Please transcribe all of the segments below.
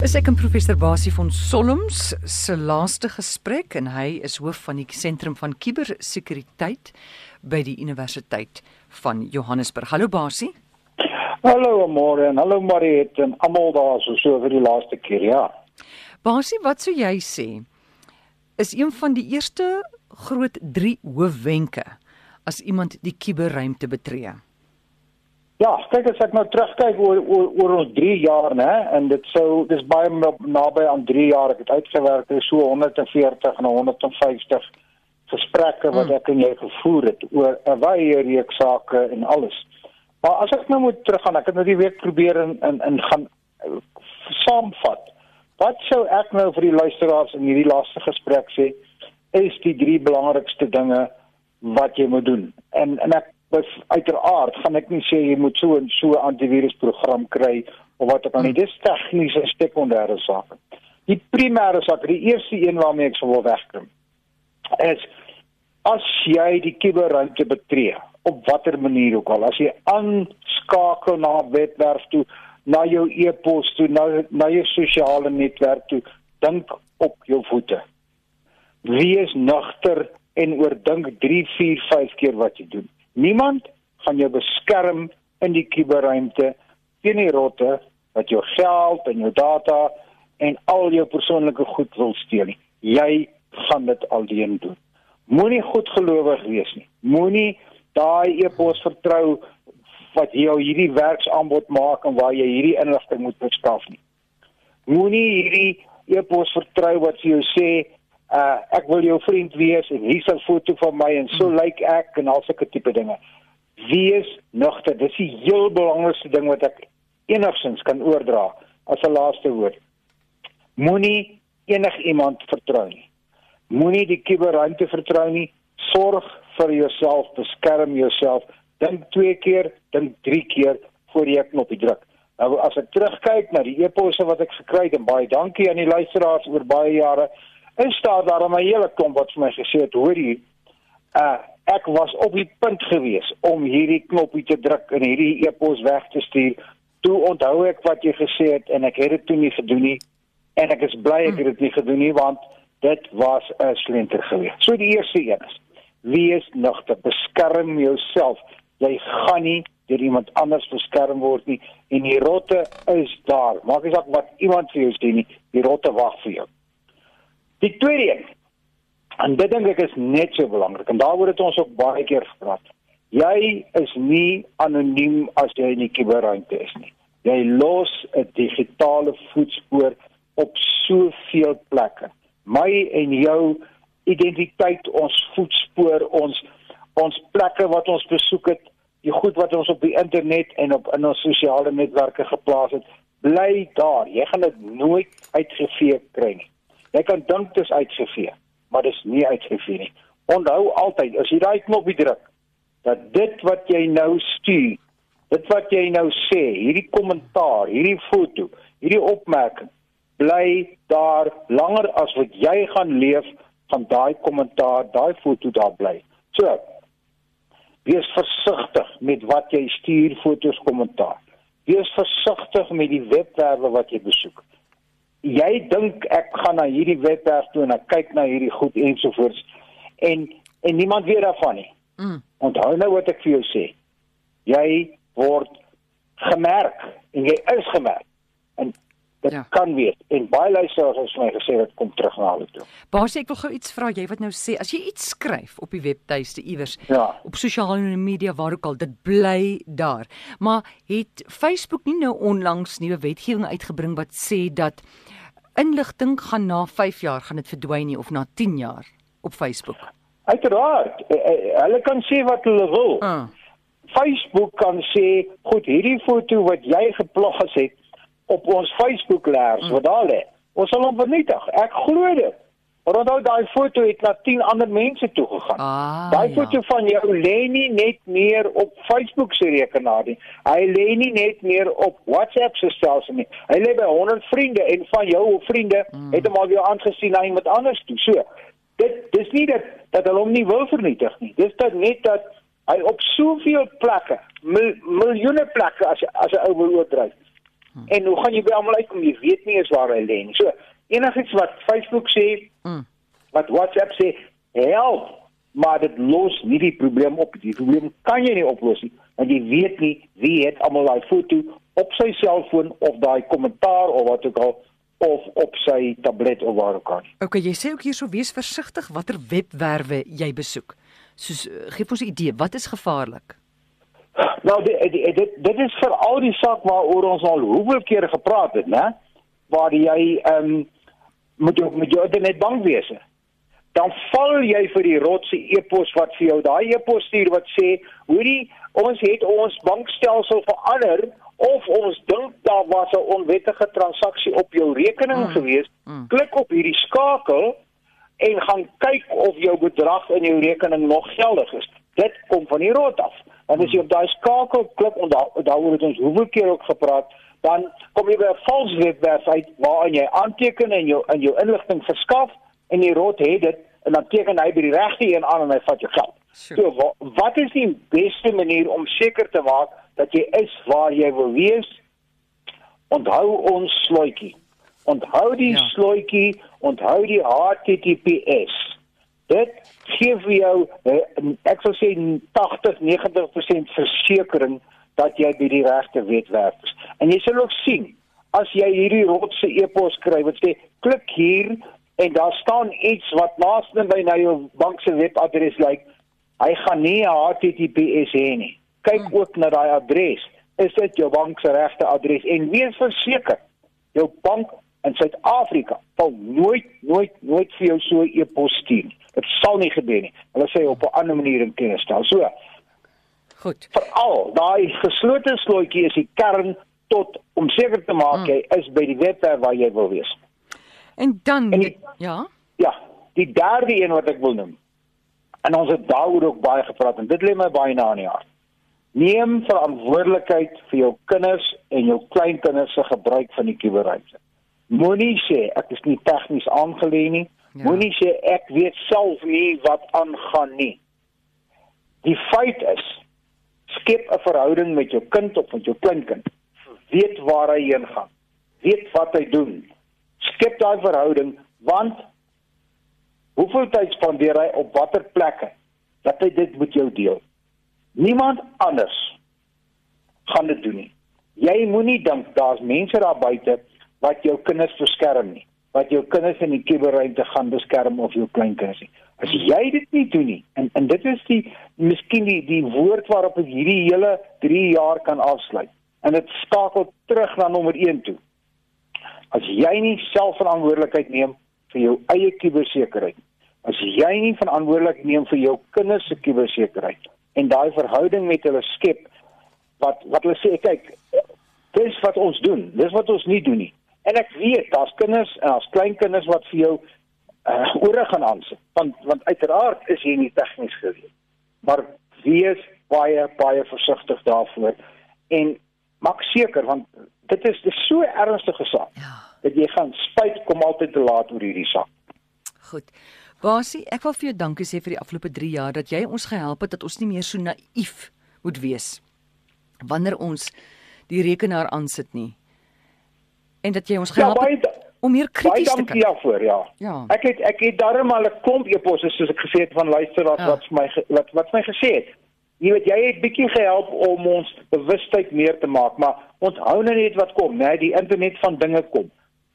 Is ek en professor Basie van Solms se laaste gesprek en hy is hoof van die sentrum van kubersekuriteit by die Universiteit van Johannesburg. Hallo Basie. Hallo Amore en hallo Mariet en almal daar so so vir die laaste keer, ja. Basie, wat sou jy sê? Is een van die eerste groot 3 hoofwenke as iemand die kuberruimte betree? Ja, kyk as ek nou terugkyk oor oor, oor ons 3 jaar nê en dit sou dis baie naby aan 3 jaar ek het uitgewerk het so 140 na 150 gesprekke wat mm. ek en jy gevoer het oor 'n baie reeks sake en alles. Maar as ek nou moet teruggaan, ek het nou die week probeer in in, in gaan uh, saamvat. Wat sou ek nou vir die luisteraars in hierdie laaste gesprek sê is die drie belangrikste dinge wat jy moet doen. En en ek bes uiteraard gaan ek nie sê jy moet so 'n so antivirusprogram kry of wat ook al nie. Dis tegniese sekondêre sake. Die primêre saak, die eerste een waarmee ek sou wil wegkom, is as jy die kuberruimte betree op watter manier ook al, as jy aanskakel na webwerf toe, na jou e-pos toe, na na jou sosiale netwerk toe, dink op jou voete. Wees nugter en oordink 3, 4, 5 keer wat jy doen. Niemand gaan jou beskerm in die kuberruimte teen die rotte wat jou geld en jou data en al jou persoonlike goed wil steel nie. Jy gaan dit alleen doen. Moenie goedgelowig wees nie. Moenie daai e-pos vertrou wat jou hierdie werksaanbod maak en waar jy hierdie inligting moet beskaf nie. Moenie hierdie e-pos vertrou wat vir jou sê uh ek wil jou vriend wees en hier's 'n foto van my en so hmm. lyk like ek en al sulke tipe dinge. Wees nugter. Dis die heel belangrikste ding wat ek enigsins kan oordra as 'n laaste woord. Moenie enigiemand vertrou nie. Moenie die kuberruimte vertrou nie. Sorg vir jouself, beskerm jouself. Dink twee keer, dink drie keer voor jy 'n knoppie druk. Nou as ek terugkyk na die eposse wat ek gekry het en baie dankie aan die luisteraars oor baie jare is daar daar 'n hele klomp wat vir my gesê het, hoor hier, uh ek was op die punt gewees om hierdie knoppie te druk en hierdie e-pos weg te stuur. Toe onthou ek wat jy gesê het en ek het dit toe nie gedoen nie en ek is bly ek het dit nie gedoen nie want dit was 'n slenter gewees. So die eerste een is: wees nugter, beskerm jouself. Jy gaan nie deur iemand anders beskerm word nie en die rotte is daar. Maak nie saak wat iemand vir jou sê nie, die rotte wag vir jou. Die tweede een. En dit dink ek is net so belangrik en daaroor het ons ook baie keer gepraat. Jy is nie anoniem as jy in die kuberruimte is nie. Jy los 'n digitale voetspoor op soveel plekke. My en jou identiteit, ons voetspoor, ons ons plekke wat ons besoek het, die goed wat ons op die internet en op in ons sosiale netwerke geplaas het, bly daar. Jy gaan dit nooit uitgevee kry nie. Jy kan dink dit is uitgevee, maar dit is nie uitgevee nie. Onthou altyd as jy daai knoppie druk dat dit wat jy nou stuur, dit wat jy nou sê, hierdie kommentaar, hierdie foto, hierdie opmerking bly daar langer as wat jy gaan leef van daai kommentaar, daai foto daar bly. So Wees versigtig met wat jy stuur, fotos, kommentaar. Wees versigtig met die webwerwe wat jy besoek jy dink ek gaan na hierdie webwerf toe en ek kyk na hierdie goed ensovoorts en en niemand weet daarvan nie. Mm. Onthou nou wat ek vir jou sê. Jy word gemerk en jy is gemerk. En dit ja. kan wees en baie luisteraars het my gesê dit kom terug na hulle toe. Basie ek wil gou iets vra jy wat nou sê as jy iets skryf op die webtuiste iewers ja. op sosiale media waar ook al dit bly daar. Maar het Facebook nie nou onlangs nuwe wetgewing uitgebring wat sê dat inligting gaan na 5 jaar gaan dit verdwyn nie of na 10 jaar op Facebook? Uiteraard. Eh, eh, hulle kan sê wat hulle wil. Uh. Facebook kan sê, "Goed, hierdie foto wat jy geplaas het, op ons Facebook laers mm. wat daar lê. Ons sal hom vernietig. Ek glo dit. Maar onthou daai foto het na 10 ander mense toe gegaan. Ah, daai ja. foto van jou lê nie net meer op Facebook se rekenaar nie. Hy lê nie net meer op WhatsApp se stelsel nie. Hy lê by 100 vriende en van jou vriende mm. het hom al weer aangesien na iemand anders toe. So, dit dis nie dat dat hulle hom nie wil vernietig nie. Dis dat net dat hy op soveel plekke, mil, miljoene plekke as as 'n ou wil oordryf Hmm. En hoe gaan jy by almal uitkom? Jy weet nie eens waar hy lê nie. So enigiets wat Facebook sê, hmm. wat WhatsApp sê, help, maar dit los nie die probleem op. Die probleem kan jy nie oplos nie, want jy weet nie wie het almal daai foto op sy selfoon of daai kommentaar of wat ook al of op sy tablet of waar ook al. Okay, jy sê ook hier so wees versigtig watter webwerwe jy besoek. Soos eh, gee ons 'n idee, wat is gevaarlik? Nou dit dit dit is vir al die saak waaroor ons al hoeveel kere gepraat het, né? Waar jy ehm um, moet jy met jou internet bang wees. Dan val jy vir die rotse e-pos wat vir jou daai e-pos stuur wat sê, hoorie, ons het ons bankstelsel verander of ons dink daar was 'n onwettige transaksie op jou rekening mm. gewees. Mm. Klik op hierdie skakel en gaan kyk of jou bedrag in jou rekening nog geldig is. Dit kom van die rot af. En as jy op daai skakel klik en daaroor het ons hoeveel keer ook gepraat, dan kom jy by 'n vals webwerf uit waarin jy aanteken en jou in jou inligting verskaf en die rot het dit en dan teken hy by die regte een aan en hy vat jou geld. Sure. So wat, wat is die beste manier om seker te maak dat jy is waar jy wil wees? Onthou ons slotjie. Onthou die ja. slotjie, onthou die HTTPS. Dit gee vir jou eh, ek sou sê 80 90% versekering dat jy by die regte webwerf is. En jy sal ook sien as jy hierdie rotse e-pos kry wat sê klik hier en daar staan iets wat naaste by na jou bank se webadres lyk, hy gaan nie HTTPS hê nie. Kyk hmm. ook na daai adres. Is dit jou bank se regte adres? En wees verseker jou bank in Suid-Afrika sal nooit nooit nooit vir jou so 'n e-pos stuur nie. Dit sal nie gebeur nie. Hulle sê op 'n ander manier in kennis stel. So. Goed. Veral daai geslote slotjie is die kern tot om seker te maak hmm. jy is by die webwerf waar jy wil wees. En dan en die, ja. Ja, die derde een wat ek wil noem. En ons het daaroor ook baie gepraat en dit lê my baie na in die hart. Neem verantwoordelikheid vir jou kinders en jou kleinkinders se gebruik van die kuberruimte. Moenie sê ek is nie tegnies aangelê nie. Ja. Moenie sê ek weet self nie wat aangaan nie. Die feit is skep 'n verhouding met jou kind of met jou kleinkind. Weet waar hy heen gaan. Weet wat hy doen. Skep daai verhouding want hoeveel tyd spandeer hy op watter plekke dat hy dit met jou deel. Niemand anders gaan dit doen nie. Jy moenie dink daar's mense daar buite wat jou kinders beskerm nie wat jou kinders in die kuberruimte gaan beskerm of jou kleinkinders nie. As jy dit nie doen nie en en dit is die miskien die die woord waarop ek hierdie hele 3 jaar kan afsluit. En dit skakel terug na nommer 1 toe. As jy nie selfverantwoordelikheid neem vir jou eie kubersekerheid, as jy nie verantwoordelikheid neem vir jou kinders se kubersekerheid en daai verhouding met hulle skep wat wat hulle sê kyk dis wat ons doen, dis wat ons nie doen nie. En ek weet daar's kinders en daar's kleinkinders wat vir jou uh, ore gaan aansit. Want want uiteraard is jy nie tegnies gewees. Maar wees baie baie versigtig daarvoor en maak seker want dit is dis so ernstige saak. Ja. Dat jy gaan spyt kom altyd te laat oor hierdie saak. Goed. Basie, ek wil vir jou dankie sê vir die afgelope 3 jaar dat jy ons gehelp het dat ons nie meer so naïef moet wees wanneer ons die rekenaar aansit nie en dat jy ons ja, gehelp het ja, om meer krities te kyk. Ja, voor, ja. ja. Ek het ek het darm al 'n klomp eposse soos ek gesê het van luisteraars ja. wat vir my wat wat my gesê het. Jy weet jy het bietjie gehelp om ons bewustheid meer te maak, maar onthou nou net wat kom, né? Die internet van dinge kom.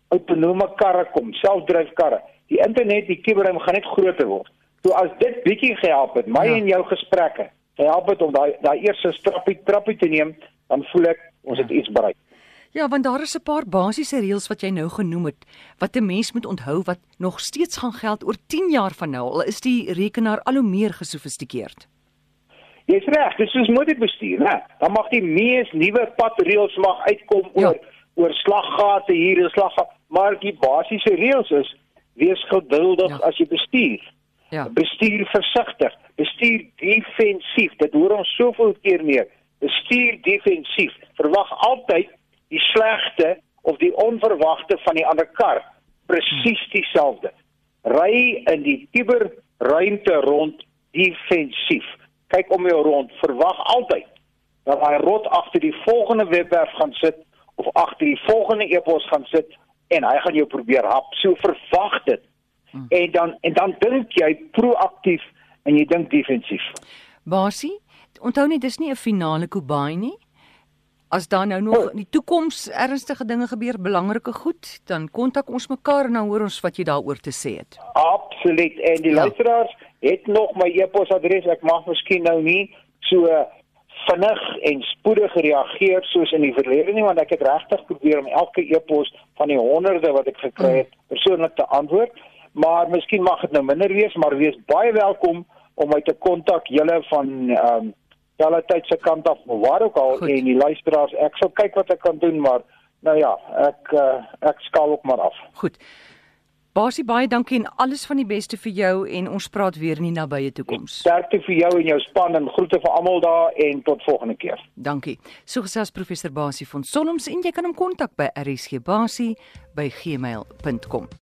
Autonome karre kom, selfdryfkarre. Die internet, die kuberruim gaan net groter word. So as dit bietjie gehelp het, my ja. en jou gesprekke, help dit om daai daai eerste trappie trappie te neem, dan voel ek ons het iets bereik. Ja, want daar is 'n paar basiese reëls wat jy nou genoem het wat 'n mens moet onthou wat nog steeds gaan geld oor 10 jaar van nou. Al is die rekenaar al hoe meer gesofistikeerd. Jy's reg, dis soos motorbestuur, né? Dan mag die mees nuwe padreëls mag uitkom oor ja. oor slaggate hier en slagga, maar die basiese reëls is wees geduldig ja. as jy bestuur. Ja. Bestuur versigtig, bestuur defensief. Dit hoor ons soveel keer meer. Bestuur defensief. Verwag altyd die slegste of die onverwagte van die ander kar presies dieselfde ry in die kuberruimte rond defensief kyk om jou rond verwag altyd dat hy rot agter die volgende webwerf gaan sit of agter die volgende e-pos gaan sit en hy gaan jou probeer hap. So verwag dit. Hmm. En dan en dan dink jy proaktief en jy dink defensief. Basie, onthou net dis nie 'n finale Kubai nie. As daar nou nog in die toekoms ernstige dinge gebeur, belangrike goed, dan kontak ons mekaar en dan hoor ons wat jy daaroor te sê het. Absoluut. En die ja. luisteraars het nog my e-posadres. Ek mag miskien nou nie so vinnig en spoedig reageer soos in die verlede nie, want ek het regtig probeer om elke e-pos van die honderde wat ek gekry het mm. persoonlik te antwoord. Maar miskien mag dit nou minder wees, maar wees baie welkom om my te kontak julle van ehm um, julle tyd se kant af waar ook al Goed. en die luisteraars ek sal kyk wat ek kan doen maar nou ja ek uh, ek skaal op maar af. Goed. Basie baie dankie en alles van die beste vir jou en ons praat weer in die nabye toekoms. Sterkte vir jou en jou span en groete vir almal daar en tot volgende keer. Dankie. So gesels professor Basie van Solms en jy kan hom kontak by rsgbasie by gmail.com.